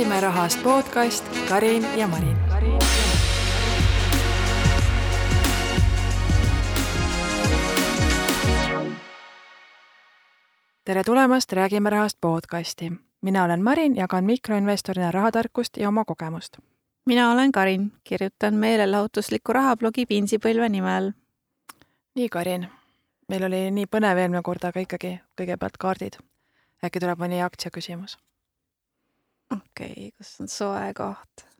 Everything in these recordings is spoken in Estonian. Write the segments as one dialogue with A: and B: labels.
A: räägime rahast podcast Karin ja Marin. tere tulemast Räägime rahast podcasti. mina olen Marin, jagan mikroinvestorina rahatarkust ja oma kogemust.
B: mina olen Karin, kirjutan meelelahutuslikku rahablogi Pinsipõlve nimel.
A: nii, Karin, meil oli nii põnev eelmine kord, aga ikkagi kõigepealt kaardid. äkki tuleb mõni aktsia küsimus?
B: Okei okay,, kus on soe koht?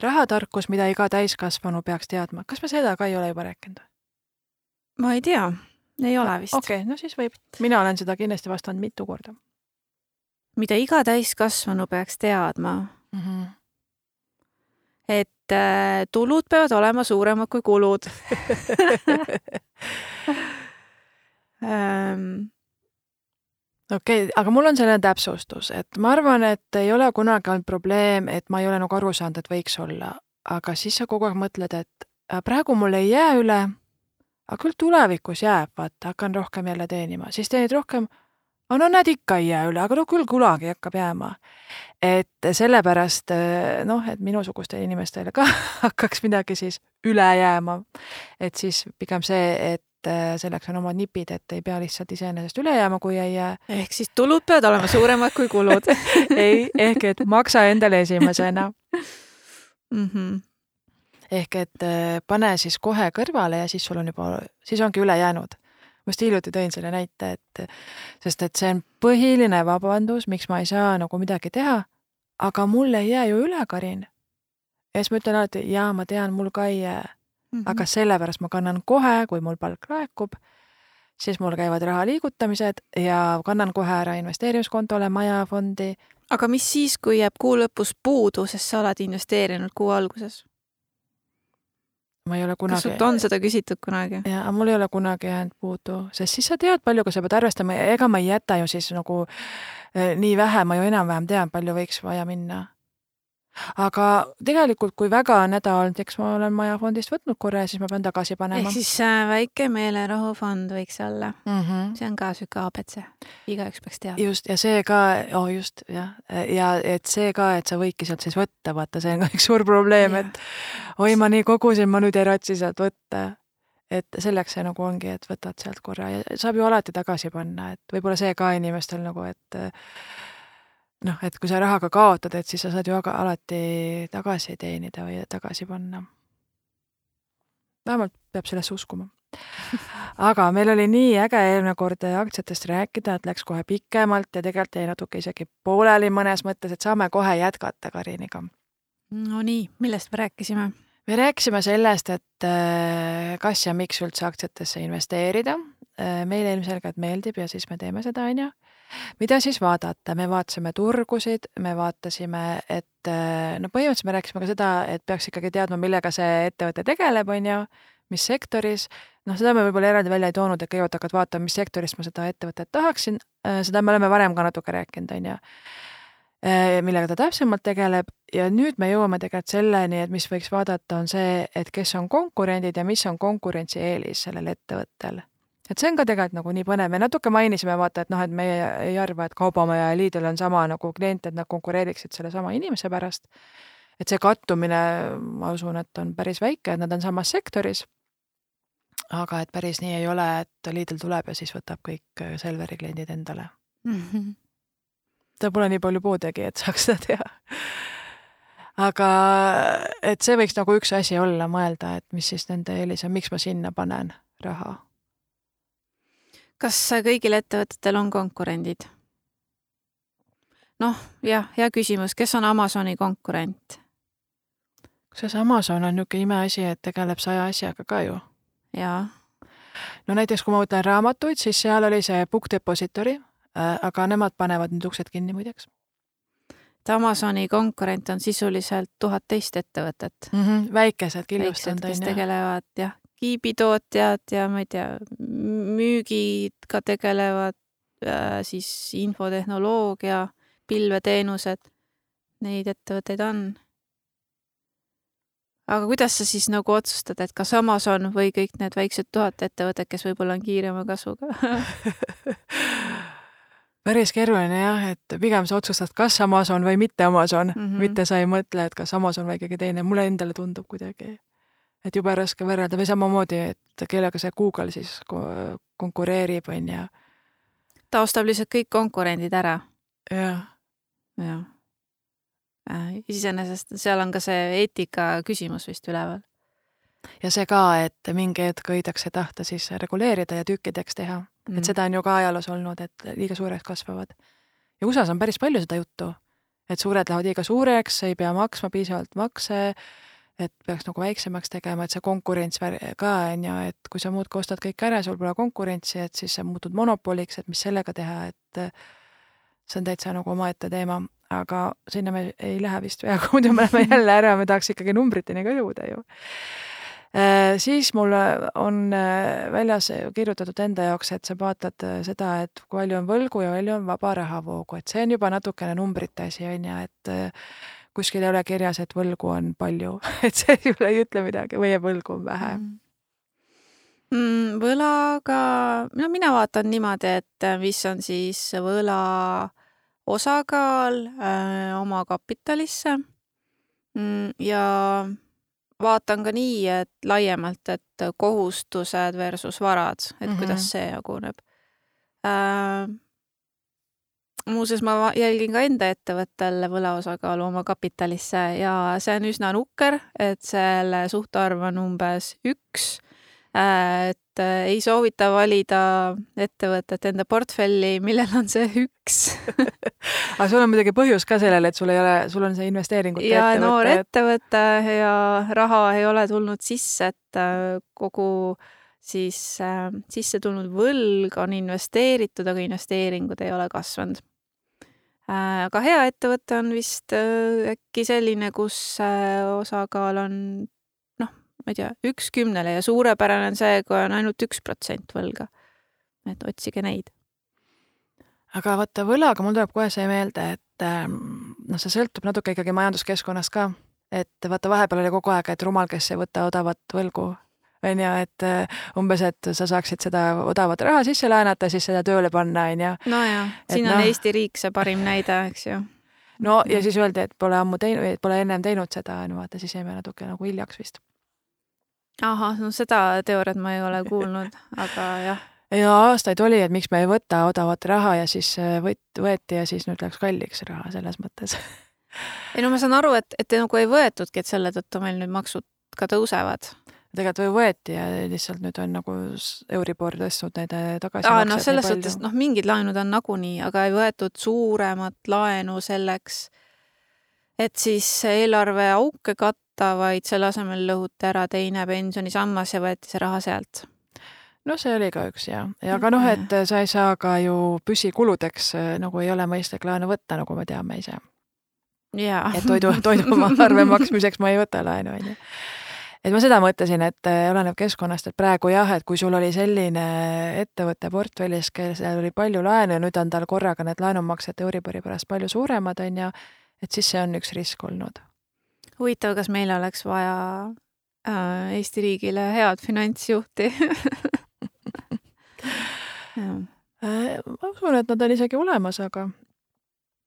A: rahatarkus, mida iga täiskasvanu peaks teadma, kas me seda ka ei ole juba rääkinud?
B: ma ei tea, ei ole vist.
A: okei okay,, no siis võib. mina olen seda kindlasti vastanud mitu korda.
B: mida iga täiskasvanu peaks teadma mm? -hmm. et äh, tulud peavad olema suuremad kui kulud
A: ähm, okei okay,, aga mul on selline täpsustus, et ma arvan, et ei ole kunagi olnud probleem, et ma ei ole nagu aru saanud, et võiks olla, aga siis sa kogu aeg mõtled, et äh, praegu mul ei jää üle, aga küll tulevikus jääb, vaata, hakkan rohkem jälle teenima, siis teenid rohkem, no näed, ikka ei jää üle, aga no küll kunagi hakkab jääma. et sellepärast äh, noh, et minusugustele inimestele ka hakkaks midagi siis üle jääma. et siis pigem see, et et äh, selleks on omad nipid, et ei pea lihtsalt iseenesest üle jääma, kui ei jää.
B: ehk siis tulud peavad olema suuremad kui kulud
A: ei, ehk et maksa endale esimesena
B: mm. -hmm.
A: ehk et äh, pane siis kohe kõrvale ja siis sul on juba, siis ongi üle jäänud. ma just hiljuti tõin selle näite, et sest et see on põhiline vabandus, miks ma ei saa nagu midagi teha. aga mul ei jää ju üle, Karin. ja siis ma ütlen alati, jaa, ma tean, mul ka ei jää mm. -hmm. aga sellepärast ma kannan kohe, kui mul palk laekub, siis mul käivad raha liigutamised ja kannan kohe ära investeerimiskontole, majafondi.
B: aga mis siis, kui jääb kuu lõpus puudu, sest sa oled investeerinud kuu alguses?
A: ma ei ole kunagi.
B: kas sult on seda küsitud kunagi?
A: jaa, aga mul ei ole kunagi jäänud puudu, sest siis sa tead, paljuga sa pead arvestama ja ega ma ei jäta ju siis nagu eh, nii vähe, ma ju enam-vähem tean, palju võiks vaja minna aga tegelikult, kui väga on häda olnud, eks ma olen Majafondist võtnud korra ja siis ma pean tagasi panema.
B: ehk siis äh, väike meelerahufond võiks olla mm. -hmm. see on ka sihuke abc, igaüks peaks teadma.
A: just, ja see ka, oh just, jah, ja et see ka, et sa võidki sealt siis võtta, vaata, see on ka üks suur probleem, et oi, ma nii kogusin, ma nüüd ei ratsi sealt võtta et selleks see nagu ongi, et võtad sealt korra ja saab ju alati tagasi panna, et võib-olla see ka inimestel nagu, et noh, et kui sa rahaga kaotad, et siis sa saad ju aga alati tagasi teenida või tagasi panna. vähemalt peab sellesse uskuma. aga meil oli nii äge eelmine kord aktsiatest rääkida, et läks kohe pikemalt ja tegelikult jäi natuke isegi pooleli mõnes mõttes, et saame kohe jätkata Kariniga.
B: Nonii, millest me rääkisime?
A: me rääkisime sellest, et äh, kas ja miks üldse aktsiatesse investeerida. Äh, meile ilmselgelt meeldib ja siis me teeme seda, on ju mida siis vaadata, me vaatasime turgusid, me vaatasime, et no põhimõtteliselt me rääkisime ka seda, et peaks ikkagi teadma, millega see ettevõte tegeleb, on ju, mis sektoris, noh, seda me võib-olla eraldi välja ei toonud, et kõigepealt hakkad vaatama, mis sektorist ma seda ettevõtet tahaksin, seda me oleme varem ka natuke rääkinud, on ju. Millega ta täpsemalt tegeleb. Ja nüüd me jõuame tegelikult selleni, et mis võiks vaadata, on see, et kes on konkurendid ja mis on konkurentsieelis sellel ettevõttel et see on ka tegelikult nagu nii põnev, me natuke mainisime vaata, et noh, et meie ei arva, et Kaubamaja ja Lidl on sama nagu klient, et nad konkureeriksid sellesama inimese pärast. et see kattumine, ma usun, et on päris väike, et nad on samas sektoris. aga et päris nii ei ole, et Lidl tuleb ja siis võtab kõik Selveri kliendid endale mm. -hmm. ta pole nii palju poodegi, et saaks seda teha aga et see võiks nagu üks asi olla, mõelda, et mis siis nende eelis on, miks ma sinna panen raha
B: kas kõigil ettevõtetel on konkurendid? noh, jah, hea küsimus, kes on Amazoni konkurent?
A: kusjuures Amazon on niisugune imeasi, et tegeleb saja asjaga ka ju.
B: jaa.
A: no näiteks, kui ma võtan raamatuid, siis seal oli see Book Depository, äh, aga nemad panevad nüüd uksed kinni muideks.
B: et Amazoni konkurent on sisuliselt tuhat teist ettevõtet
A: mm. -hmm, väikesed killustanud,
B: on ju. tegelevad jah, kiibitootjad ja ma ei tea, müügiga tegelevad äh, siis infotehnoloogia, pilveteenused, neid ettevõtteid on. aga kuidas sa siis nagu otsustad, et kas Amazon või kõik need väiksed tuhat ettevõtet, kes võib-olla on kiirema kasvuga
A: päris keeruline jah, et pigem sa otsustad, kas Amazon või mitte Amazon mm, -hmm. mitte sa ei mõtle, et kas Amazon või keegi teine, mulle endale tundub kuidagi, et jube raske võrrelda või samamoodi, et kellega see Google siis konkureerib, on ju.
B: ta ostab lihtsalt kõik konkurendid ära.
A: jah.
B: jah. Äh, iseenesest seal on ka see eetika küsimus vist üleval.
A: ja see ka, et mingi hetk võidakse tahta siis reguleerida ja tükkideks teha mm.. et seda on ju ka ajaloos olnud, et liiga suureks kasvavad. ja USA-s on päris palju seda juttu, et suured lähevad liiga suureks, ei pea maksma piisavalt makse, et peaks nagu väiksemaks tegema, et see konkurents ka on ju, et kui sa muudkui ostad kõik ära, sul pole konkurentsi, et siis sa muutud monopoliks, et mis sellega teha, et see on täitsa nagu omaette teema, aga sinna me ei lähe vist peaaegu, muidu me läheme jälle ära, me tahaks ikkagi numbriteni ka jõuda ju. Äh, siis mul on äh, väljas kirjutatud enda jaoks, et sa vaatad äh, seda, et palju on võlgu ja palju on vaba rahavoogu, et see on juba natukene numbrite asi, on ju, et kuskil ei ole kirjas, et võlgu on palju et see ei ütle midagi või võlgu on vähe mm.
B: mm,. võlaga, no mina vaatan niimoodi, et mis on siis võla osakaal öö, oma kapitalisse mm, ja vaatan ka nii, et laiemalt, et kohustused versus varad, et mm -hmm. kuidas see jaguneb äh,. Muuseas, ma jälgin ka enda ettevõttel võlaosakaalu oma kapitalisse ja see on üsna nukker, et selle suhtarv on umbes üks et äh, ei soovita valida ettevõtet enda portfelli, millel on see üks
A: aga sul on muidugi põhjus ka sellele, et sul ei ole, sul on see investeeringute
B: ja ettevõte. noor ettevõte ja raha ei ole tulnud sisse, et äh, kogu siis äh, sisse tulnud võlg on investeeritud, aga investeeringud ei ole kasvanud. Aga hea ettevõte on vist äh, äkki selline, kus äh, osakaal on ma ei tea, üks kümnele ja suurepärane on see, kui on ainult üks protsent võlga. et otsige neid.
A: aga vaata, võlaga mul tuleb kohe see meelde, et ähm, noh, see sõltub natuke ikkagi majanduskeskkonnast ka. et vaata, vahepeal oli kogu aeg, et rumal, kes ei võta odavat võlgu, on ju, et äh, umbes, et sa saaksid seda odavat raha sisse laenata, siis seda tööle panna, on ju.
B: nojah, siin on no, Eesti riik see parim näide, eks ju.
A: No ja siis öeldi, et pole ammu teinud, pole ennem teinud seda, no vaata, siis jäime natuke nagu hiljaks vist.
B: Ahah, no seda teooriat ma ei ole kuulnud, aga jah.
A: ja aastaid oli, et miks me ei võta odavat raha ja siis äh, võt-, võeti ja siis nüüd läks kalliks raha selles mõttes.
B: Ei no ma saan aru, et, et nagu ei võetudki, et selle tõttu meil nüüd maksud ka tõusevad
A: tegelikult või võeti ja lihtsalt nüüd on nagu Euribor tõstnud neid äh, tagasi.
B: aa, noh, selles suhtes, noh, mingid laenud on nagunii, aga ei võetud suuremat laenu selleks, et siis eelarve auke katta vaid selle asemel lõhuti ära teine pensionisammas ja võeti see raha sealt.
A: no see oli ka üks ja, ja aga noh, et sa ei saa ka ju püsikuludeks nagu ei ole mõistlik laenu võtta, nagu me teame ise. et toidu, toiduarve maksmiseks ma ei võta laenu, onju et ma seda mõtlesin, et oleneb keskkonnast, et praegu jah, et kui sul oli selline ettevõte portfellis, kellel oli palju laenu ja nüüd on tal korraga need laenumaksed Euribori pärast palju suuremad, on ju, et siis see on üks risk olnud
B: huvitav, kas meil oleks vaja äh, Eesti riigile head finantsjuhti
A: Äh, ma usun, et nad on isegi olemas, aga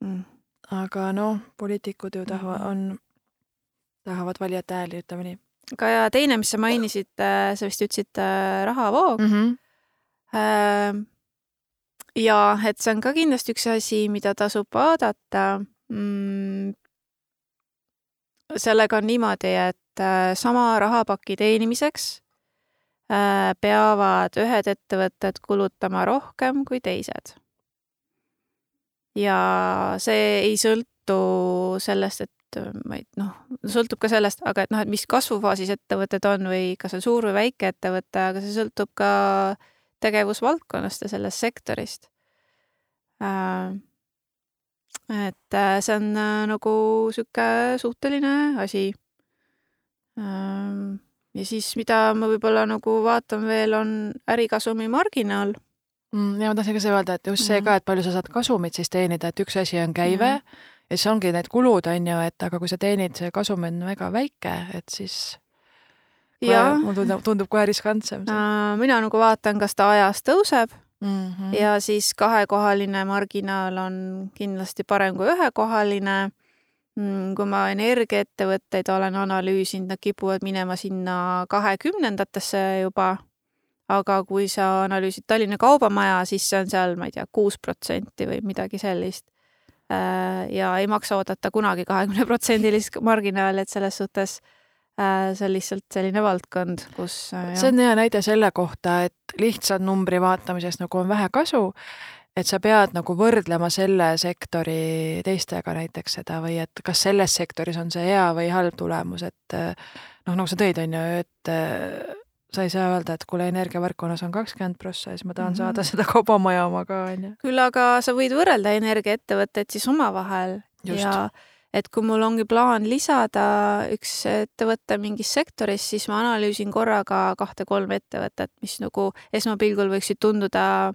A: mm., aga noh, poliitikud ju tahavad, mm. on, tahavad valijate hääli, ütleme nii.
B: Aga ja teine, mis sa mainisid, äh, sa vist ütlesid äh, rahavoog mm. -hmm. ja et see on ka kindlasti üks asi, mida tasub vaadata mm, sellega on niimoodi, et äh, sama rahapaki teenimiseks peavad ühed ettevõtted kulutama rohkem kui teised. ja see ei sõltu sellest, et äh, ma ei, noh, sõltub ka sellest, aga et noh, et mis kasvufaasis ettevõtted on või kas on suur või väike ettevõte, aga see sõltub ka tegevusvaldkonnast ja sellest sektorist et äh, see on äh, nagu sihuke suhteline asi. Ja siis, mida ma võib-olla nagu vaatan veel, on ärikasumi marginaal
A: mm,. ja ma tahtsin ka seda öelda, et just see mm -hmm. ka, et palju sa saad kasumit siis teenida, et üks asi on käive mm -hmm. Ja siis ongi need kulud, on ju, et aga kui sa teenid, see kasum on väga väike, et siis
B: ja
A: mulle tundub, tundub kohe riskantsem
B: äh,. mina nagu vaatan, kas ta ajas tõuseb
A: mm. -hmm.
B: ja siis kahekohaline marginaal on kindlasti parem kui ühekohaline. Mm, kui ma energiaettevõtteid olen analüüsinud, nad kipuvad minema sinna kahekümnendatesse juba. aga kui sa analüüsid Tallinna Kaubamaja, siis see on seal, ma ei tea, kuus protsenti või midagi sellist. Äh, ja ei maksa oodata kunagi kahekümneprotsendilist marginaali, et selles suhtes Äh, see on lihtsalt selline valdkond, kus
A: äh, see on hea näide selle kohta, et lihtsalt numbri vaatamisest nagu on vähe kasu, et sa pead nagu võrdlema selle sektori teistega näiteks seda või et kas selles sektoris on see hea või halb tulemus, et noh, nagu sa tõid, on ju, et sa ei saa öelda, et kuule, energiavõrkkonnas on kakskümmend prossa ja siis ma tahan mm -hmm. saada seda kaubamaja oma ka, on ju.
B: küll aga sa võid võrrelda energiaettevõtteid siis omavahel ja et kui mul ongi plaan lisada üks ettevõte mingis sektoris, siis ma analüüsin korraga kahte-kolme ettevõtet, mis nagu esmapilgul võiksid tunduda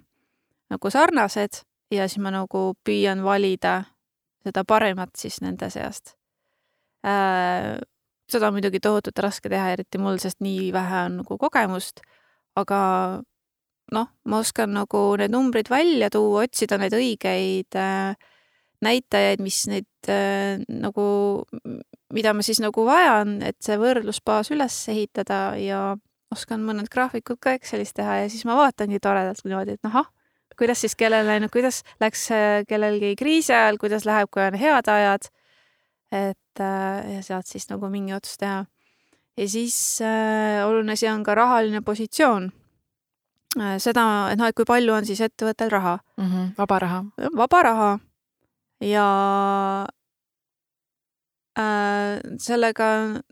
B: nagu sarnased ja siis ma nagu püüan valida seda paremat siis nende seast äh,. Seda on muidugi tohutult raske teha, eriti mul, sest nii vähe on nagu kogemust, aga noh, ma oskan nagu need numbrid välja tuua, otsida neid õigeid äh, näitajaid, mis neid äh, nagu, mida ma siis nagu vajan, et see võrdlusbaas üles ehitada ja oskan mõned graafikud ka Excelis teha ja siis ma vaatangi toredalt niimoodi, et ahah, kuidas siis kellel läinud, kuidas läks äh, kellelgi kriisi ajal, kuidas läheb, kui on head ajad. et ja sealt siis nagu mingi otsus teha. ja siis äh, oluline asi on ka rahaline positsioon äh,. seda, et noh, et kui palju on siis ettevõttel raha
A: mm. -hmm, vaba raha.
B: vaba raha ja äh, sellega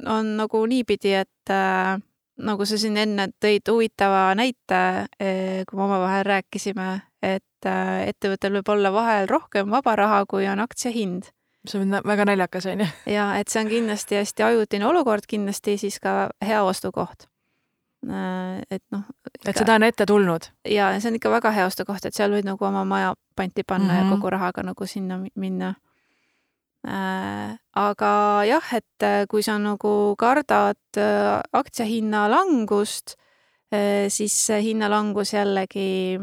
B: on nagu niipidi, et äh, nagu sa siin enne tõid huvitava näite, äh, kui me omavahel rääkisime, et äh, ettevõttel võib olla vahel rohkem vaba raha, kui on aktsia hind.
A: See on väga naljakas, on ju.
B: ja et see on kindlasti hästi ajutine olukord, kindlasti siis ka hea ostukoht Äh, et noh.
A: et seda on ette tulnud?
B: ja see on ikka väga hea ostukoht, et seal võid nagu oma maja panti panna mm -hmm. ja mhm. kogu rahaga nagu sinna minna äh,. aga jah, et äh, kui sa nagu kardad aktsiahinna langust siis hinnalangus jällegi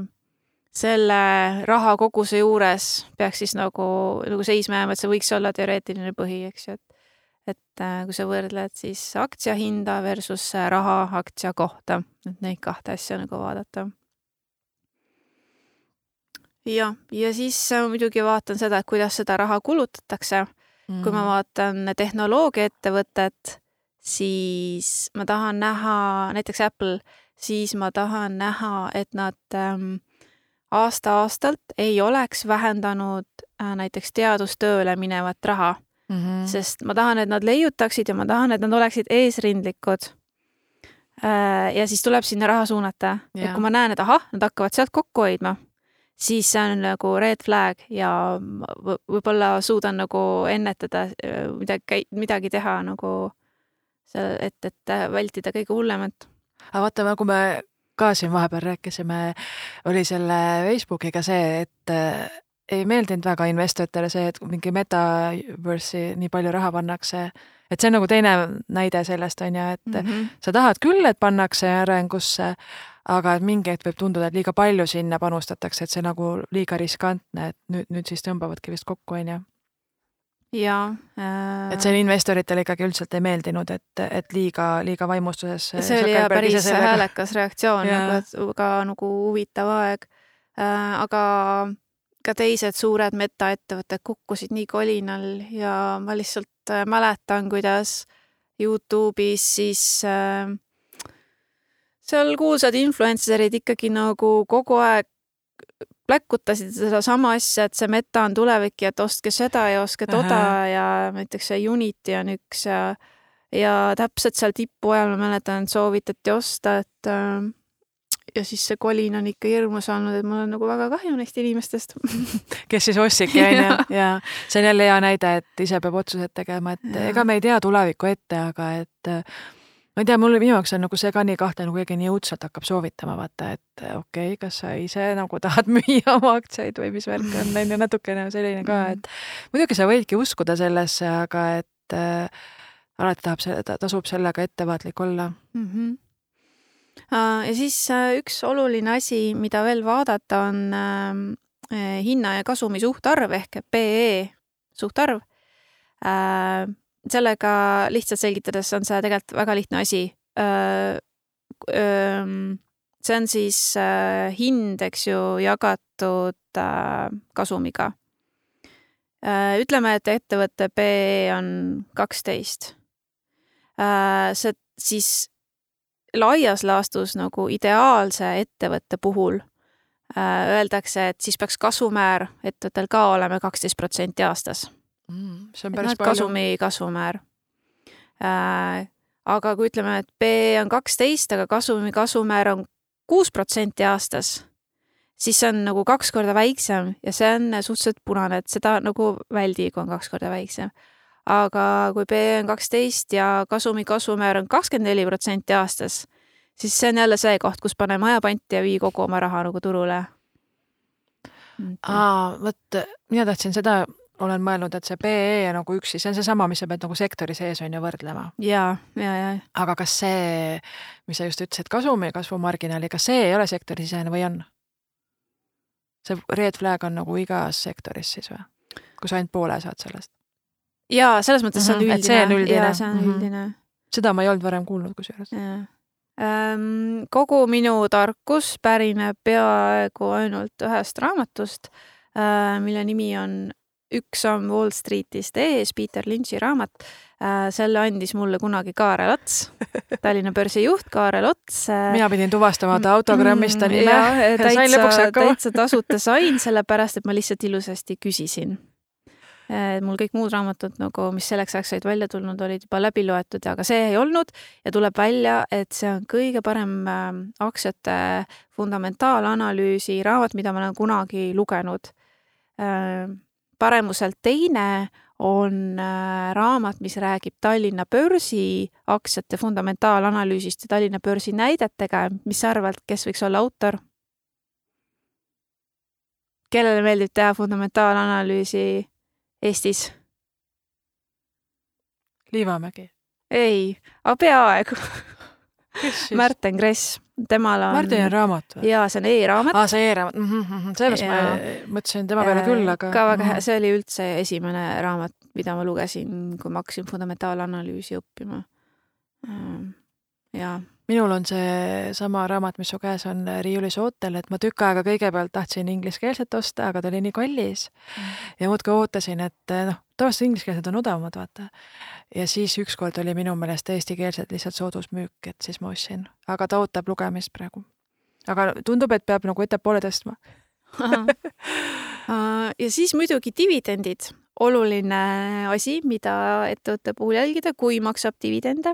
B: selle rahakoguse juures peaks siis nagu, nagu seisma jääma, et see võiks olla teoreetiline põhi, eks ju, et et äh, kui sa võrdled siis aktsia hinda versus äh, raha aktsia kohta, et neid kahte asja nagu vaadata. jah, ja siis äh, muidugi vaatan seda, et kuidas seda raha kulutatakse mm.. kui ma mm. vaatan tehnoloogiaettevõtet, siis ma tahan näha, näiteks Apple, siis ma tahan näha, et nad ähm, aasta-aastalt ei oleks vähendanud äh, näiteks teadustööle minevat raha mm, -hmm. sest ma tahan, et nad leiutaksid ja ma tahan, et nad oleksid eesrindlikud. Äh, ja siis tuleb sinna raha suunata, et kui ma näen, et ahah, nad hakkavad sealt kokku hoidma, siis see on nagu red flag ja võib-olla suudan nagu ennetada äh, midagi, midagi teha nagu seal, et, et vältida kõige hullemat.
A: aga vaata, nagu me ka siin vahepeal rääkisime, oli selle Facebookiga see, et ei meeldinud väga investoritele see, et mingi metaverse'i nii palju raha pannakse. et see on nagu teine näide sellest, on ju, et mm -hmm. sa tahad küll, et pannakse arengusse, aga et mingi hetk võib tunduda, et liiga palju sinna panustatakse, et see nagu liiga riskantne, et nüüd, nüüd siis tõmbavadki vist kokku, on ju
B: jaa
A: äh.... et see investoritele ikkagi üldiselt ei meeldinud, et, et liiga, liiga vaimustuses.
B: see oli jah päris häälekas reaktsioon, nagu et väga nagu huvitav aeg äh,. aga ka teised suured metaettevõtted kukkusid nii kolinal ja ma lihtsalt äh, mäletan, kuidas Youtube'is siis äh, seal kuulsad influencer'id ikkagi nagu kogu aeg pläkutasid sedasama asja, et see meta on tulevik ja et ostke seda ja ostke toda ja näiteks see Unity on üks ja ja täpselt seal tipu ajal ma mäletan, et soovitati osta, et äh, ja siis see kolin on ikka hirmus olnud, et mul on nagu väga kahju neist inimestest.
A: Kes siis ostsidki, onju, ja see on jälle hea näide, et ise peab otsused tegema, et ja. ega me ei tea tulevikku ette, aga et ma ei tea, mulle minu jaoks on nagu see ka nii kahtlane, kui keegi nii õudselt hakkab soovitama, vaata, et okei okay,, kas sa ise nagu tahad müüa oma aktsiaid või mis värk on, on ju natukene selline ka, et muidugi sa võidki uskuda sellesse, aga et äh, alati tahab see, tasub sellega ettevaatlik olla
B: mm. -hmm ja siis äh, üks oluline asi, mida veel vaadata, on ähm, äh, hinna ja kasumi suhtarv ehk PE suhtarv. Sellega lihtsalt selgitades on see tegelikult väga lihtne asi. see on siis hind, eks ju, jagatud kasumiga. ütleme, et ettevõtte PE on kaksteist Äh, see siis laias laastus nagu ideaalse ettevõtte puhul äh, öeldakse, et siis peaks kasumäär ettevõttel ka olema kaksteist protsenti aastas
A: mm,. see on päris
B: no,
A: palju.
B: kasumi kasvumäär äh,. aga kui ütleme, et B on kaksteist, aga kasumi kasvumäär on kuus protsenti aastas, siis see on nagu kaks korda väiksem ja see on suhteliselt punane, et seda nagu väldi, kui on kaks korda väiksem aga kui PE on kaksteist ja kasumi kasvumäär on kakskümmend neli protsenti aastas, siis see on jälle see koht, kus pane maja panti ja vii kogu oma raha nagu turule.
A: aa, vot mina tahtsin seda, olen mõelnud, et see PE nagu üksi, see on seesama, mis sa pead nagu sektori sees on ju võrdlema.
B: ja, ja, ja.
A: aga kas see, mis sa just ütlesid, kasumi kasvumarginaali, kas see ei ole sektorisisene või on? see red flag on nagu igas sektoris siis või? kui sa ainult poole saad sellest?
B: jaa, selles mõttes see on üldine.
A: et see on üldine.
B: see on üldine.
A: seda ma ei olnud varem kuulnud kusjuures.
B: Ähm, kogu minu tarkus pärineb peaaegu ainult ühest raamatust, äh, mille nimi on Üks samm Wall Streetist ees, Peter Lynch'i raamat. Äh, selle andis mulle kunagi Kaarel Ots, Tallinna börsi juht Kaarel Ots.
A: Äh, mina pidin tuvastama ta autogrammist ta nime ja,
B: sain lõpuks hakkama. täitsa tasuta sain, sellepärast et ma lihtsalt ilusasti küsisin Äh, mul kõik muud raamatud nagu, mis selleks ajaks olid välja tulnud, olid juba läbi loetud, aga see ei olnud ja tuleb välja, et see on kõige parem ähm, aktsiate fundamentaalanalüüsi raamat, mida ma olen kunagi lugenud. Paremuselt teine on äh, raamat, mis räägib Tallinna börsi aktsiate fundamentaalanalüüsist ja Tallinna börsi näidetega. mis sa arvad, kes võiks olla autor? kellele meeldib teha fundamentaalanalüüsi Eestis?
A: Liivamägi?
B: ei, aga peaaegu Märten Kress, temal on.
A: Märtenil on raamat või?
B: jaa, see on e-raamat.
A: aa, see e-raamat mm, -hmm. sellest ma mõtlesin tema peale küll, aga.
B: ka väga hea, see oli üldse esimene raamat, mida ma lugesin, kui ma hakkasin fundamentaalanalüüsi õppima. jaa
A: minul on seesama raamat, mis su käes on riiulis ootel, et ma tükk aega kõigepealt tahtsin ingliskeelset osta, aga ta oli nii kallis mm. ja muudkui ootasin, et noh, tavaliselt ingliskeelsed on odavamad, vaata. Ja siis ükskord oli minu meelest eestikeelsed lihtsalt soodusmüük, et siis ma ostsin, aga ta ootab lugemist praegu. aga tundub, et peab nagu ettepoole tõstma.
B: Ja siis muidugi dividendid, oluline asi, mida ettevõtte puhul jälgida, kui maksab dividende.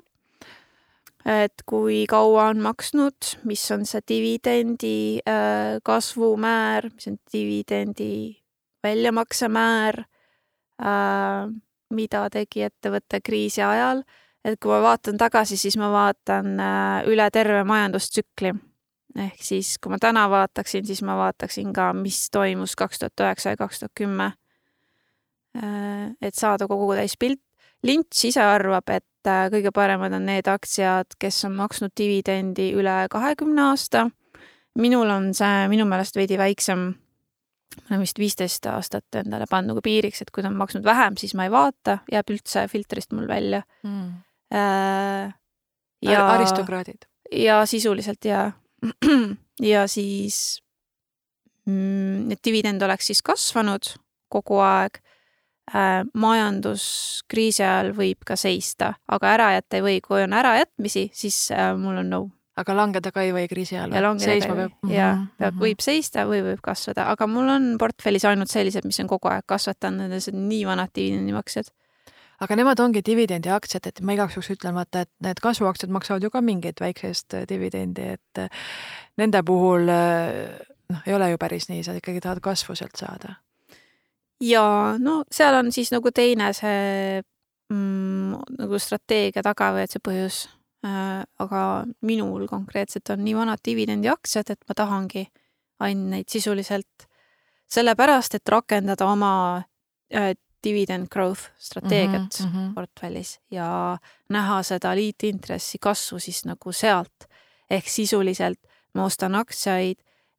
B: Et kui kaua on maksnud, mis on see dividendi äh, kasvumäär, mis on dividendi väljamaksemäär, äh, mida tegi ettevõte kriisi ajal, et kui ma vaatan tagasi, siis ma vaatan äh, üle terve majandustsükli. ehk siis, kui ma täna vaataksin, siis ma vaataksin ka, mis toimus kaks tuhat üheksa ja kaks tuhat kümme. et saada kogu täispilt. Lynch ise arvab, et äh, kõige paremad on need aktsiad, kes on maksnud dividendi üle kahekümne aasta. minul on see minu meelest veidi väiksem. Ma olen vist viisteist aastat endale pannud nagu piiriks, et kui ta on maksnud vähem, siis ma ei vaata, jääb üldse filtrist mul välja mm..
A: Äh, ja aristokraadid.
B: ja sisuliselt ja, ja siis mm, need dividend oleks siis kasvanud kogu aeg äh, majanduskriisi ajal võib ka seista, aga ära jätta ei või, kui on ärajätmisi, siis äh, mul on no.
A: Aga langeda ka ei või kriisi ajal
B: seisma peab? jaa, mhm, peab, mhm. võib seista või võib kasvada, aga mul on portfellis ainult sellised, mis on kogu aeg kasvatanud, need on nii vanad dividendimaksjad
A: aga nemad ongi dividendiaktsiad, et ma igaks juhuks ütlen, vaata, et need kasvuaktsiad maksavad ju ka mingit väiksest dividendi, et äh, nende puhul äh, noh, ei ole ju päris nii, sa ikkagi tahad kasvu sealt saada
B: ja no seal on siis nagu teine see mm, nagu strateegia taga või et see põhjus. Aga minul konkreetselt on nii vanad dividendiaktsiad, et ma tahangi ainult neid sisuliselt sellepärast, et rakendada oma äh, dividend growth strateegiat mm -hmm, portfellis ja näha seda liitintressi kasvu siis nagu sealt. ehk sisuliselt ma ostan aktsiaid,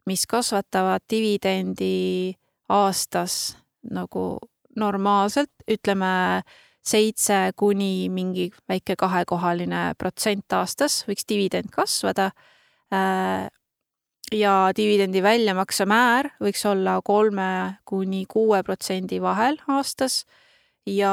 B: mis kasvatavad dividendi aastas nagu normaalselt, ütleme seitse kuni mingi väike kahekohaline protsent aastas võiks dividend kasvada. Äh, ja dividendi väljamakse määr võiks olla kolme kuni kuue protsendi vahel aastas ja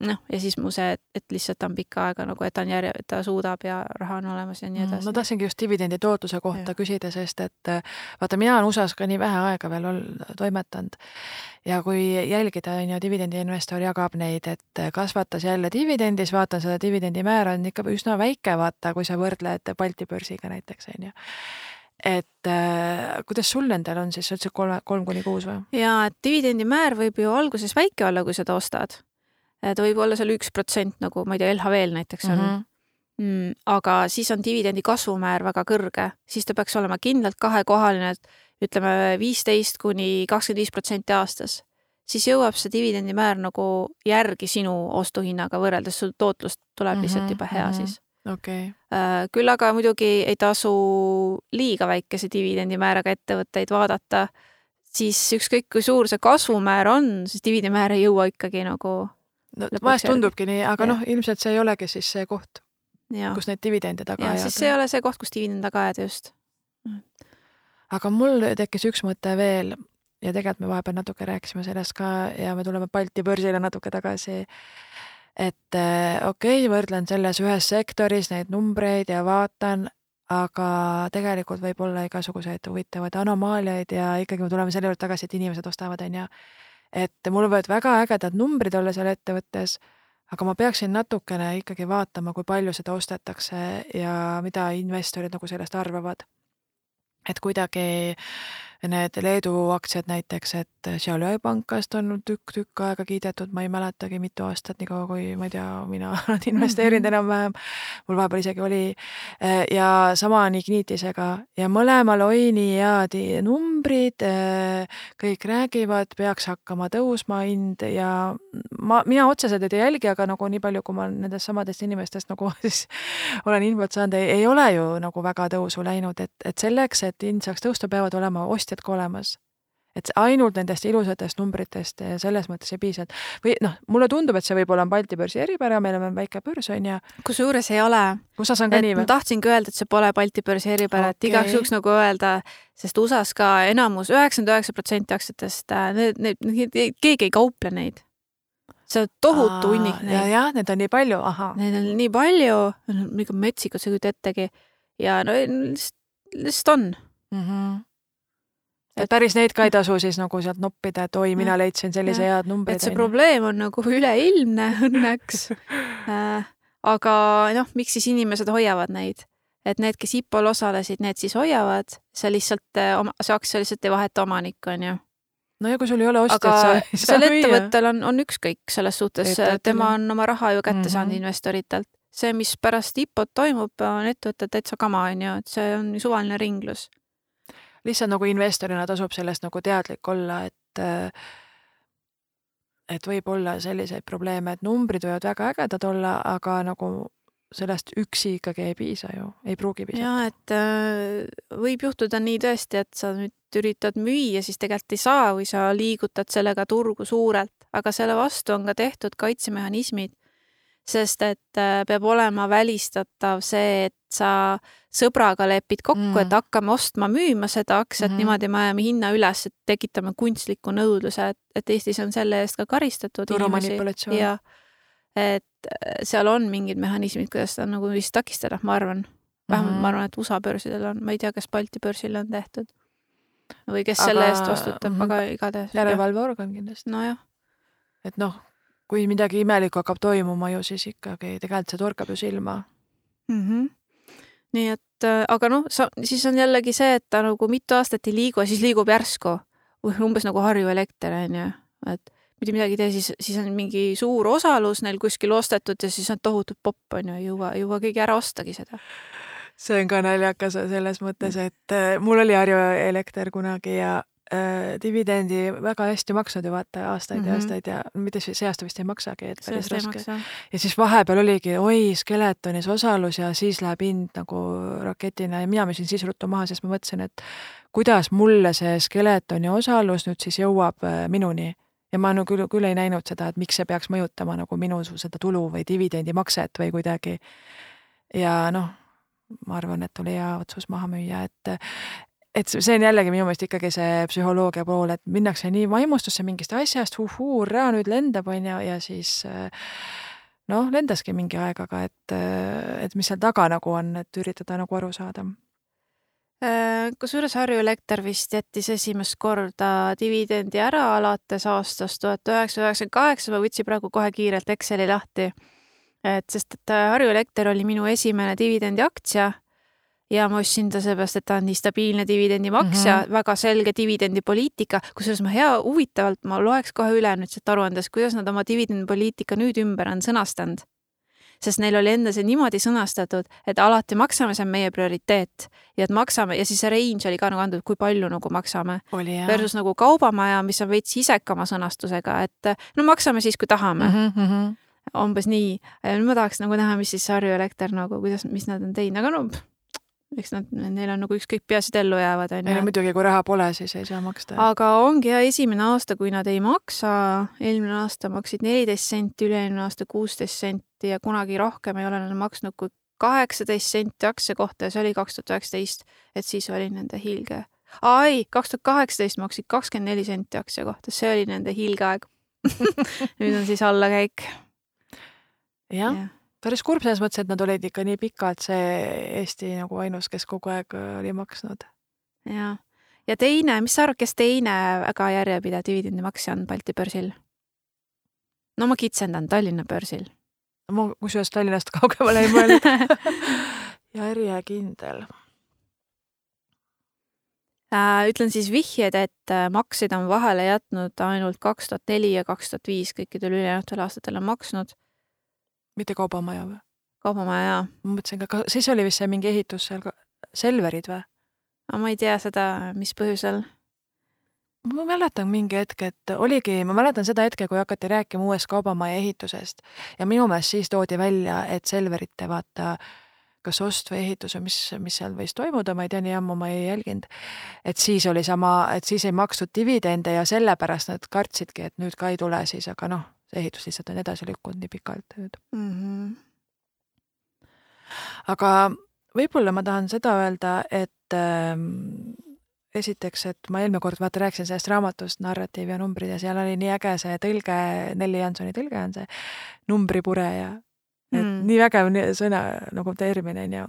B: noh, ja siis mu see, et lihtsalt on pikka aega nagu, et ta on järje, ta suudab ja raha on olemas ja nii
A: Mm,
B: edasi.
A: ma tahtsingi just dividendi tootluse kohta
B: Jah.
A: küsida, sest et äh, vaata, mina olen USA-s ka nii vähe aega veel ol-, toimetanud ja kui jälgida, on ju, dividendiinvestor jagab neid, et äh, kasvatas jälle dividendi, siis vaatan seda dividendimäära on ikka üsna väike, vaata, kui sa võrdled Balti börsiga näiteks, on ju. et äh, kuidas sul nendel on siis, ütlesid kolme, kolm kuni kuus või?
B: ja et dividendimäär võib ju alguses väike olla, kui seda ostad. Ta võib olla seal üks protsent nagu ma ei tea, LHV-l näiteks on mm.
A: -hmm.
B: Mm, aga siis on dividendi kasvumäär väga kõrge, siis ta peaks olema kindlalt kahekohaline, ütleme viisteist kuni kakskümmend viis protsenti aastas. siis jõuab see dividendimäär nagu järgi sinu ostuhinnaga võrreldes, sul tootlus tuleb lihtsalt
A: Mhm,
B: juba hea
A: mhm.
B: siis.
A: okei okay.
B: Äh, küll aga muidugi ei tasu liiga väikese dividendimääraga ettevõtteid vaadata, siis ükskõik kui suur see kasvumäär on, siis dividendimäär ei jõua ikkagi nagu
A: no vahest tundubki nii, aga noh, ilmselt see ei olegi siis see koht,
B: ja,
A: kus neid dividende taga
B: ja siis see ei ole see koht, kus dividend taga ajada just.
A: aga mul tekkis üks mõte veel ja tegelikult me vahepeal natuke rääkisime sellest ka ja me tuleme Balti börsile natuke tagasi. et eh, okei okay,, võrdlen selles ühes sektoris neid numbreid ja vaatan, aga tegelikult võib olla igasuguseid huvitavaid anomaaliaid ja ikkagi me tuleme selle juurde tagasi, et inimesed ostavad, on ju. Et mul võivad väga ägedad numbrid olla seal ettevõttes, aga ma peaksin natukene ikkagi vaatama, kui palju seda ostetakse ja mida investorid nagu sellest arvavad. Et kuidagi need Leedu aktsiad näiteks, et Šiauliai pankast on tükk-tükk aega kiidetud, ma ei mäletagi, mitu aastat, nii kaua kui ma ei tea, mina olen investeerinud enam-vähem. mul vahepeal isegi oli ja sama on Ignitisega ja mõlemal oi nii head numbrid, kõik räägivad, peaks hakkama tõusma hind ja ma, mina otseselt ei jälgi, aga nagu nii palju, kui ma nendest samadest inimestest nagu siis olen infot saanud, ei ole ju nagu väga tõusu läinud, et, et selleks, et hind saaks tõusta, peavad olema ostjad ka olemas. et ainult nendest ilusatest numbritest selles mõttes ei piisa, et või noh, mulle tundub, et see võib-olla on Balti börsi eripära, meil on väike börs, on ju.
B: kusjuures ei ole.
A: USA-s on ka nii või?
B: ma tahtsingi öelda, et see pole Balti börsi eripära okay., et igaks juhuks nagu öelda, sest USA-s ka enamus, üheksakümmend üheksa protsenti aktsiatest, need, need, need, keegi ei kauple neid see on tohutu hunnik
A: neid. ja, jah, neid on nii palju, ahah.
B: Neid on nii palju, nagu metsikud, sa ei kujuta ettegi. ja no lihtsalt on
A: mm. -hmm. Et päris neid ka ei tasu siis nagu sealt noppida, et oi, mina leidsin sellise head numbrid.
B: et see probleem on nagu üleilmne õnneks äh, aga noh, miks siis inimesed hoiavad neid? et need, kes IPO-l osalesid, need siis hoiavad, see lihtsalt, see aktsia lihtsalt ei vaheta omanikku, on ju
A: no ja kui sul ei ole ostjat,
B: sa ei saa sel ettevõttel on, on ükskõik selles suhtes, tema on oma raha ju kätte mm -hmm. saanud
A: Mhm.
B: investoritelt. see, mis pärast IPO-t toimub, on ettevõttel täitsa kama, on ju, et see on suvaline ringlus.
A: Lihtsalt nagu investorina tasub sellest nagu teadlik olla, et et võib olla selliseid probleeme, et numbrid võivad väga ägedad olla, aga nagu sellest üksi ikkagi ei piisa ju, ei pruugi piisata.
B: ja et äh, võib juhtuda nii tõesti, et sa nüüd üritad müüa, siis tegelikult ei saa või sa liigutad sellega turgu suurelt, aga selle vastu on ka tehtud kaitsemehhanismid, sest et äh, peab olema välistatav see, et sa sõbraga lepid kokku mm., et hakkame ostma-müüma seda aktsiat mm, niimoodi me ajame hinna üles, et tekitame kunstliku nõudluse, et, et Eestis on selle eest ka karistatud
A: turumanipulatsioon.
B: ja et seal on mingid mehhanismid, kuidas seda nagu vist takistada, ma arvan. vähemalt mm ma arvan, et USA börsidel on, ma ei tea, kas Balti börsil on tehtud. või kes aga... selle eest vastutab mm, -hmm. aga igatahes.
A: järelevalveorgan kindlasti.
B: nojah.
A: et noh, kui midagi imelikku hakkab toimuma ju, siis ikkagi tegelikult see torkab ju silma
B: mm. -hmm. nii et, aga noh, sa, siis on jällegi see, et ta nagu mitu aastat ei liigu ja siis liigub järsku. umbes nagu Harju elekter on ju, et mitte midagi ei tee, siis, siis on mingi suur osalus neil kuskil ostetud ja siis on tohutu popp on ju, ei jõua, ei jõua keegi ära ostagi seda.
A: see on ka naljakas selles mõttes, et mul oli Harju elekter kunagi ja äh, dividendi väga hästi maksnud ju vaata aastaid mm -hmm. ja
B: Mhm.
A: aastaid ja mitte see aasta vist ei maksagi, et päris raske. ja siis vahepeal oligi, oi, Skeletonis osalus ja siis läheb hind nagu raketina ja mina müüsin siis ruttu maha, sest ma mõtlesin, et kuidas mulle see Skeletoni osalus nüüd siis jõuab äh, minuni. ja ma nagu küll, küll ei näinud seda, et miks see peaks mõjutama nagu minu seda tulu või dividendimakset või kuidagi. ja noh, ma arvan, et oli hea otsus maha müüa, et et see on jällegi minu meelest ikkagi see psühholoogia pool, et minnakse nii vaimustusse mingist asjast, uhuu, hurraa, nüüd lendab, on ju, ja siis äh, noh, lendaski mingi aeg, aga et, et mis seal taga nagu on, et üritada nagu aru saada.
B: Äh, kusjuures Harju Elekter vist jättis esimest korda dividendi ära alates aastast tuhat üheksasada üheksakümmend kaheksa, ma võtsin praegu kohe kiirelt Exceli lahti. et sest, et Harju Elekter oli minu esimene dividendiaktsia ja ma ostsin ta seepärast, et ta on nii stabiilne dividendimaksja mm. -hmm. väga selge dividendipoliitika, kusjuures ma hea huvitavalt, ma loeks kohe üle nüüd siit aruandest, kuidas nad oma dividendipoliitika nüüd ümber on sõnastanud sest neil oli enda see niimoodi sõnastatud, et alati maksame, see on meie prioriteet ja et maksame ja siis see range oli ka nagu antud, kui palju nagu maksame versus nagu kaubamaja, mis on veits isekama sõnastusega, et no maksame siis, kui tahame mm,
A: mm. -hmm, mm -hmm.
B: -hmm. umbes nii. ma tahaks nagu näha, mis siis Harju Elekter nagu, kuidas, mis nad on teinud, aga no eks nad, neil on nagu ükskõik, peaasi, et ellu jäävad,
A: ei no
B: onju.
A: muidugi, kui raha pole, siis ei saa maksta.
B: aga ongi jah, esimene aasta, kui nad ei maksa, eelmine aasta maksid neliteist senti, üle-eelmine aasta kuusteist senti ja kunagi rohkem ei ole nad maksnud kui kaheksateist senti aktsia kohta ja see oli kaks tuhat üheksateist, et siis oli nende hiilge. aa ei, kaks tuhat kaheksateist maksid kakskümmend neli senti aktsia kohta, see oli nende hiilgeaeg nüüd on siis allakäik.
A: jah ja. Päris kurb selles mõttes, et nad olid ikka nii pikalt see Eesti nagu ainus, kes kogu aeg oli maksnud.
B: jah, ja teine, mis sa arvad, kes teine väga järjepidev dividendimaksja on Balti börsil? no ma kitsendan Tallinna börsil
A: ma kusjuures Tallinnast kaugemale ei mõelnud järjekindel.
B: Äh, ütlen siis vihjed, et äh, makseid on vahele jätnud ainult kaks tuhat neli ja kaks tuhat viis, kõikidel ülejäänutel aastatel on maksnud.
A: Mitte Kaubamaja või?
B: kaubamaja jaa.
A: ma mõtlesin ka, siis oli vist see mingi ehitus seal Selverid või?
B: aga ma ei tea seda, mis põhjusel.
A: ma mäletan mingi hetk, et oligi, ma mäletan seda hetke, kui hakati rääkima uuest kaubamaja ehitusest ja minu meelest siis toodi välja, et Selverite vaata kas ost või ehitus või mis, mis seal võis toimuda, ma ei tea, nii ammu ma ei jälginud. et siis oli sama, et siis ei makstud dividende ja sellepärast nad kartsidki, et nüüd ka ei tule siis, aga noh, ehitus lihtsalt on edasi lükkunud nii pikalt nüüd
B: mm. -hmm.
A: aga võib-olla ma tahan seda öelda, et ähm, esiteks, et ma eelmine kord vaata rääkisin sellest raamatust Narratiiv ja numbrid ja seal oli nii äge see tõlge, Nelli Jansoni tõlge on see numbripureja. et mm. nii vägev sõna nagu termin on ju.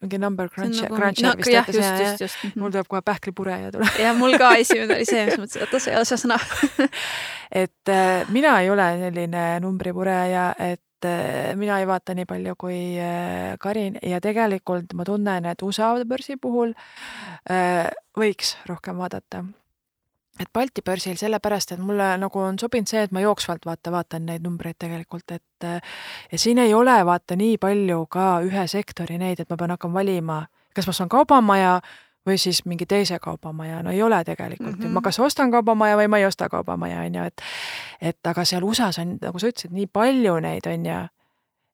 A: Mingi number cruncher nagu,, cruncher
B: no,
A: vist
B: jah, just, just, just.
A: ja mul tuleb kohe pähklipureja tuleb.
B: ja mul ka esimene oli see, mis mõtlesin, oota, see ei ole see sõna
A: et äh, mina ei ole selline numbripureja, et äh, mina ei vaata nii palju kui äh, Karin ja tegelikult ma tunnen, et USA börsi puhul äh, võiks rohkem vaadata. Et Balti börsil sellepärast, et mulle nagu on sobinud see, et ma jooksvalt vaata, vaatan neid numbreid tegelikult, et äh, ja siin ei ole vaata nii palju ka ühe sektori neid, et ma pean hakkama valima, kas ma saan kaubamaja või siis mingi teise kaubamaja, no ei ole tegelikult mm, -hmm. ma kas ostan kaubamaja või ma ei osta kaubamaja, on ju, et et aga seal USA-s on, nagu sa ütlesid, nii palju neid, on ju,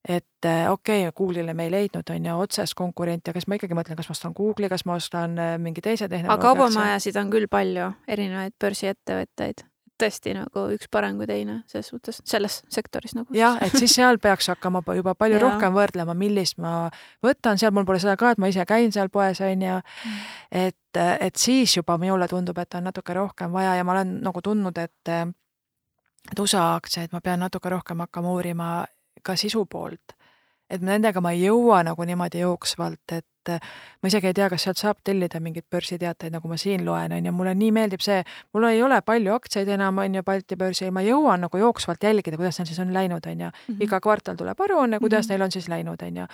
A: et okei okay,, Google'ile me ei leidnud, on ju, otsest konkurenti, aga siis ma ikkagi mõtlen, kas ma ostan Google'i, kas ma ostan mingi teise tehnoloogia.
B: aga kaubamajasid on küll palju, erinevaid börsiettevõtteid tõesti nagu üks parem kui teine selles suhtes, selles sektoris nagu.
A: jah, et siis seal peaks hakkama juba palju ja. rohkem võrdlema, millist ma võtan, seal mul pole seda ka, et ma ise käin seal poes, on ju. et, et siis juba minule tundub, et on natuke rohkem vaja ja ma olen nagu tundnud, et et USA aktsiaid ma pean natuke rohkem hakkama uurima ka sisu poolt. et nendega ma ei jõua nagu niimoodi jooksvalt, et ma isegi ei tea, kas sealt saab tellida mingeid börsiteateid, nagu ma siin loen, on ju, mulle nii meeldib see, mul ei ole palju aktsiaid enam, on ju, Balti börsil, ma jõuan nagu jooksvalt jälgida, kuidas neil siis on läinud, on ju. iga kvartal tuleb aruanne, kuidas mm -hmm. neil on siis läinud, on ju.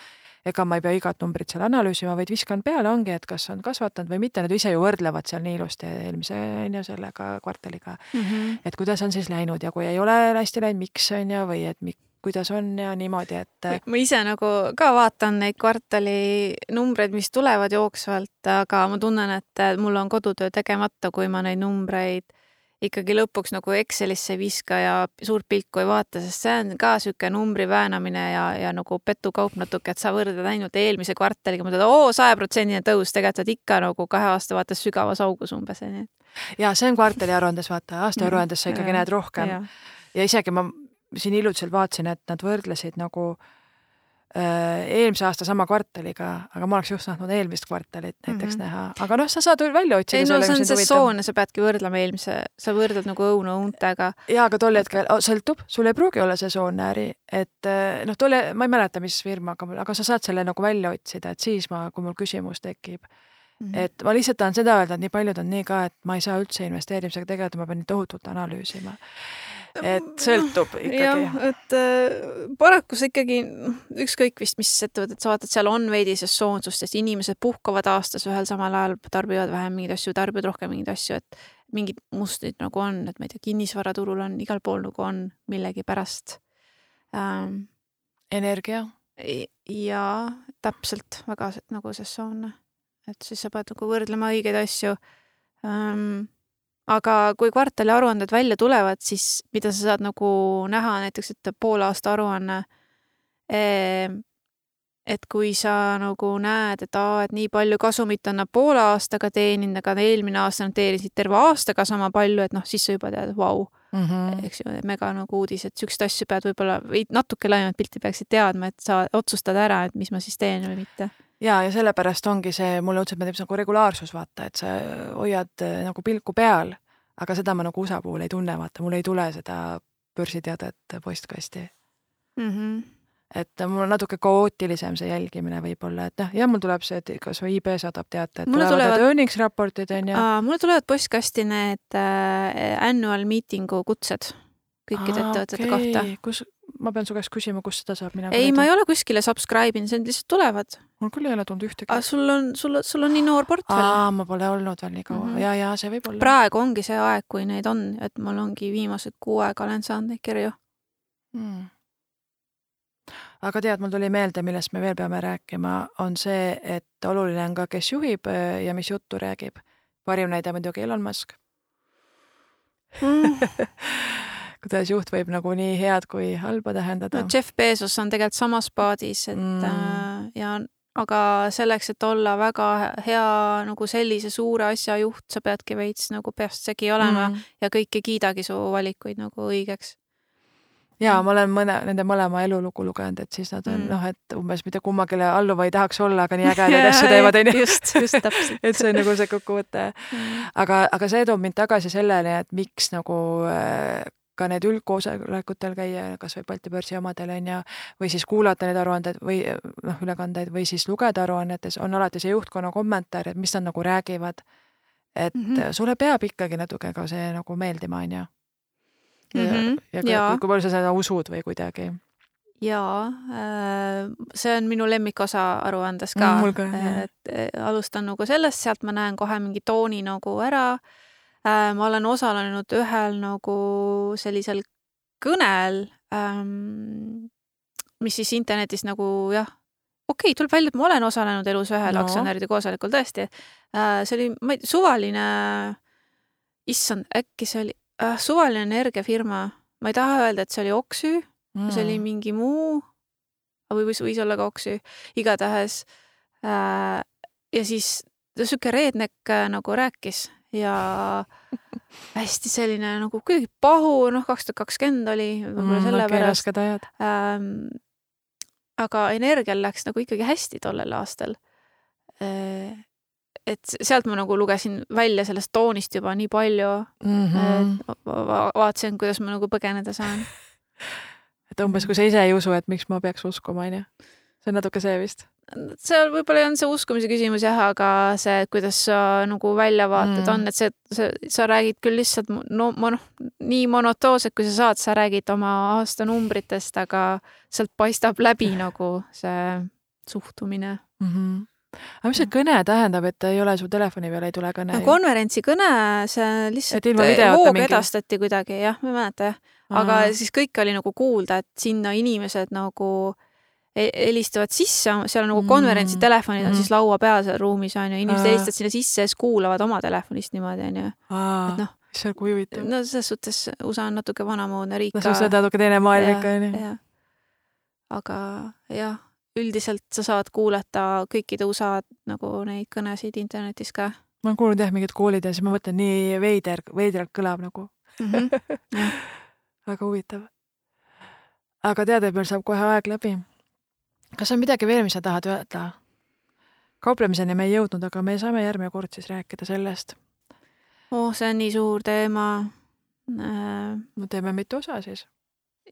A: ega ma ei pea igat numbrit seal analüüsima, vaid viskan peale, ongi, et kas on kasvatanud või mitte, nad ise ju võrdlevad seal nii ilusti eelmise, on ju, sellega kvartaliga mm. -hmm. et kuidas on siis läinud ja kui ei ole hästi läinud, miks, on ju, või et kuidas on ja niimoodi, et
B: ma ise nagu ka vaatan neid kvartali numbreid, mis tulevad jooksvalt, aga ma tunnen, et mul on kodutöö tegemata, kui ma neid numbreid ikkagi lõpuks nagu Excelisse ei viska ja suurt pilku ei vaata, sest see on ka niisugune numbri väänamine ja, ja nagu petukaup natuke, et sa võrdled ainult eelmise kvartaliga, mõtled, oo, sajaprotsendine tõus, tegelikult oled ikka nagu kahe aasta vaates sügavas augus umbes, onju.
A: ja see on kvartaliaruandes, vaata, aastaaruandes sa ikkagi ja, näed rohkem. ja isegi ma siin hiljuti vaatasin, et nad võrdlesid nagu äh, eelmise aasta sama kvartaliga, aga ma oleks just tahtnud eelmist kvartalit näiteks mm -hmm. näha, aga noh, sa saad välja otsida.
B: ei no see on sesoon ja sa peadki võrdlema eelmise, sa võrdled nagu õunu õuntega.
A: ja, aga tol hetkel oh,, sõltub, sul ei pruugi olla sesoonne äri, et äh, noh, tol, ma ei mäleta, mis firmaga, aga sa saad selle nagu välja otsida, et siis ma, kui mul küsimus tekib Mm -hmm. et ma lihtsalt tahan seda öelda, et nii paljud on nii ka, et ma ei saa üldse investeerimisega tegeleda, ma pean nii tohutult analüüsima et sõltub ikkagi.
B: jah, et äh, paraku see ikkagi, ükskõik vist, mis ettevõtet sa vaatad, seal on veidi sesoonsust, sest inimesed puhkavad aastas ühel samal ajal, tarbivad vähem mingeid asju, tarbivad rohkem mingeid asju, et mingid mustrid nagu on, et ma ei tea, kinnisvaraturul on, igal pool nagu on millegipärast ähm,.
A: energia?
B: jaa, täpselt, väga nagu sesoonne. et siis sa pead nagu võrdlema õigeid asju ähm, aga kui kvartali aruanded välja tulevad, siis mida sa saad nagu näha näiteks, et poolaasta aruanne, ehm, et kui sa nagu näed, et aa, et nii palju kasumit on nad poole aastaga teeninud, aga eelmine aasta nad teenisid terve aastaga sama palju, et noh, siis sa juba tead, vau mm, -hmm. eks ju, mega nagu uudis, et siukseid asju pead võib-olla või natuke laiemat pilti peaksid teadma, et sa otsustad ära, et mis ma siis teen või mitte
A: ja, ja sellepärast ongi see, mulle õudselt meeldib nagu regulaarsus, vaata, et sa hoiad äh, nagu pilku peal, aga seda ma nagu USA puhul ei tunne, vaata, mul ei tule seda börsiteadet postkasti mm. -hmm. et mul on natuke kaootilisem see jälgimine võib-olla, et noh, jah, mul tuleb see, et kasvõi IB saadab teate, et mulle tulevad, earnings raportid on ju.
B: mulle tulevad postkasti need äh, annual meeting'u kutsed kõikide ettevõtete okay. kohta.
A: kus, ma pean su käest küsima, kust seda saab mina
B: ei, ma ei ole kuskile subscribe inud, need lihtsalt tulevad.
A: mul küll ei ole tulnud ühtegi.
B: aga sul on, sul, sul on nii noor portfell.
A: aa, ma pole olnud veel nii kaua mm -hmm. ja, ja see võib olla.
B: praegu ongi see aeg, kui neid on, et mul ongi viimased kuu aega olen saanud neid kirju mm..
A: aga tead, mul tuli meelde, millest me veel peame rääkima, on see, et oluline on ka, kes juhib äh, ja mis juttu räägib. parim näide muidugi Elon Musk mm. kuidas juht võib nagu nii head kui halba tähendada.
B: no Jeff Bezos on tegelikult samas paadis, et mm. Äh, ja aga selleks, et olla väga hea nagu sellise suure asja juht, sa peadki veits nagu peast segi olema mm. ja kõik ei kiidagi su valikuid nagu õigeks
A: ja ma olen mõne, nende mõlema elulugu lugenud, et siis nad on mm. noh, et umbes mitte kummagile alluva ei tahaks olla, aga nii ägedaid asju teevad, onju.
B: just, just täpselt
A: et see on nagu see kokkuvõte mm.. aga, aga see toob mind tagasi selleni, et miks nagu äh, ka need üldkoosolekutel käia, kas või Balti börsi omadel on ju, või siis kuulata neid aruandeid või noh, ülekandeid või siis lugeda aruannetes, on alati see juhtkonna kommentaar, et mis nad nagu räägivad. et mm -hmm. sulle peab ikkagi natuke ka see nagu meeldima, on ju. ja, ja, ja kui palju sa seda usud või kuidagi
B: jaa, äh, see on minu lemmikosa aruandes ka
A: mm,.
B: et äh, alustan nagu sellest, sealt ma näen kohe mingi tooni nagu ära Äh, ma olen osalenud ühel nagu sellisel kõnel, ähm, mis siis internetis nagu jah, okei okay,, tuleb välja, et ma olen osalenud elus ühel no. aktsionäride koosolekul tõesti. Äh, see oli, ma ei tea, suvaline, issand, äkki see oli äh, suvaline energiafirma, ma ei taha öelda, et see oli Oksü mm., see oli mingi muu, või võis, võis olla ka Oksü, igatahes äh,. ja siis sihuke redneck nagu rääkis ja hästi selline nagu kuidagi pahu, noh, kaks tuhat kakskümmend oli võib-olla mm, sellepärast
A: okay,. Ähm,
B: aga energial läks nagu ikkagi hästi tollel aastal äh, et sealt ma nagu lugesin välja sellest toonist juba nii palju mm. -hmm. Va vaatasin, kuidas ma nagu põgeneda saan.
A: et umbes, kui sa ise ei usu, et miks ma peaks uskuma, onju. see on natuke see vist
B: seal võib-olla olnud see uskumise küsimus jah, aga see, kuidas sa nagu väljavaated mm. on, et see, see, sa räägid küll lihtsalt no noh, nii monotoonselt, kui sa saad, sa räägid oma aastanumbritest, aga sealt paistab läbi nagu see suhtumine
A: mm. -hmm aga mis see kõne tähendab, et ei ole su telefoni peal ei tule kõne?
B: konverentsi kõne, see lihtsalt voog mingi... edastati kuidagi, jah, ma ei mäleta jah aga siis kõike oli nagu kuulda, et sinna inimesed nagu helistavad sisse, seal on nagu
A: Mm.
B: konverentsitelefonid on
A: Mhm.
B: siis laua peal seal ruumis on ju, inimesed helistavad sinna sisse ja siis kuulavad oma telefonist niimoodi on ju. et noh,
A: issand, kui huvitav.
B: no selles suhtes USA on natuke vanamoodne riik
A: no see on natuke teine maailm ikka onju.
B: jah. aga jah, üldiselt sa saad kuulata kõikide USA nagu neid kõnesid internetis ka
A: ma olen kuulnud jah mingid koolid ja siis ma mõtlen nii veider, veidralt kõlab nagu
B: mm. -hmm.
A: väga huvitav. aga tead, et meil saab kohe aeg läbi. Kas on midagi veel, mis sa tahad öelda? kauplemiseni me ei jõudnud, aga me saame järgmine kord siis rääkida sellest.
B: oh, see on nii suur teema äh,.
A: no teeme mitu osa siis.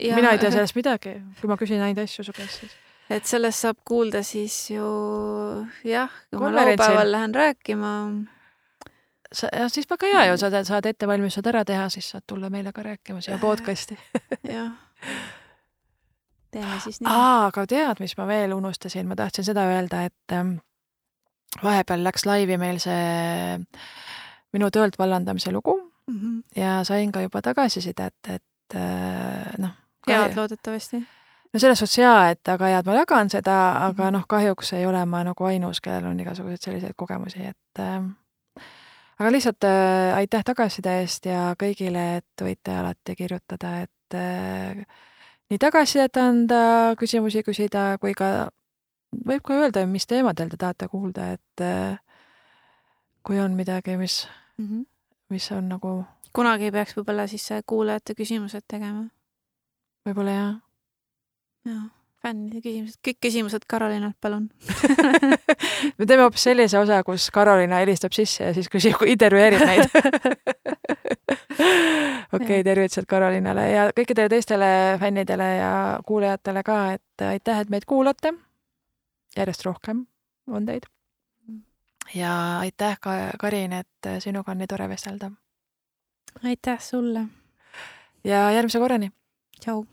A: mina ei tea sellest midagi, kui ma küsin häid asju su käest siis.
B: et sellest saab kuulda siis ju jah, kui ma laupäeval lähen rääkima.
A: sa, siis väga hea ju, sa saad ettevalmistused ära teha, siis saad tulla meile ka rääkima siia podcast'i.
B: jah. Teeme siis nii.
A: aa, aga tead, mis ma veel unustasin, ma tahtsin seda öelda, et ähm, vahepeal läks laivi meil see minu töölt vallandamise lugu
B: Mhm.
A: ja sain ka juba tagasisidet, et äh, noh.
B: head loodetavasti.
A: no selles suhtes jaa, et väga hea, et ma jagan seda, aga noh, kahjuks ei ole ma nagu ainus, kellel on igasuguseid selliseid kogemusi, et äh, aga lihtsalt äh, aitäh tagasiside eest ja kõigile, et võite alati kirjutada, et äh, nii tagasisidet anda, küsimusi küsida kui ka võib ka öelda, mis teemadel te tahate kuulda, et äh, kui on midagi, mis, mis on nagu
B: kunagi peaks võib-olla siis kuulajate küsimused tegema.
A: võib-olla jah.
B: Jah, fännide küsimused, kõik küsimused Karolinalt, palun.
A: me teeme hoopis sellise osa, kus Karolina helistab sisse ja siis küsib, intervjueerib neid. okei, tervitused Karolinale ja kõikidele teistele fännidele ja kuulajatele ka, et aitäh, et meid kuulate. järjest rohkem on teid. ja aitäh ka, Karin, et sinuga on nii tore vestelda
B: aitäh sulle.
A: ja järgmise korrani.
B: tšau.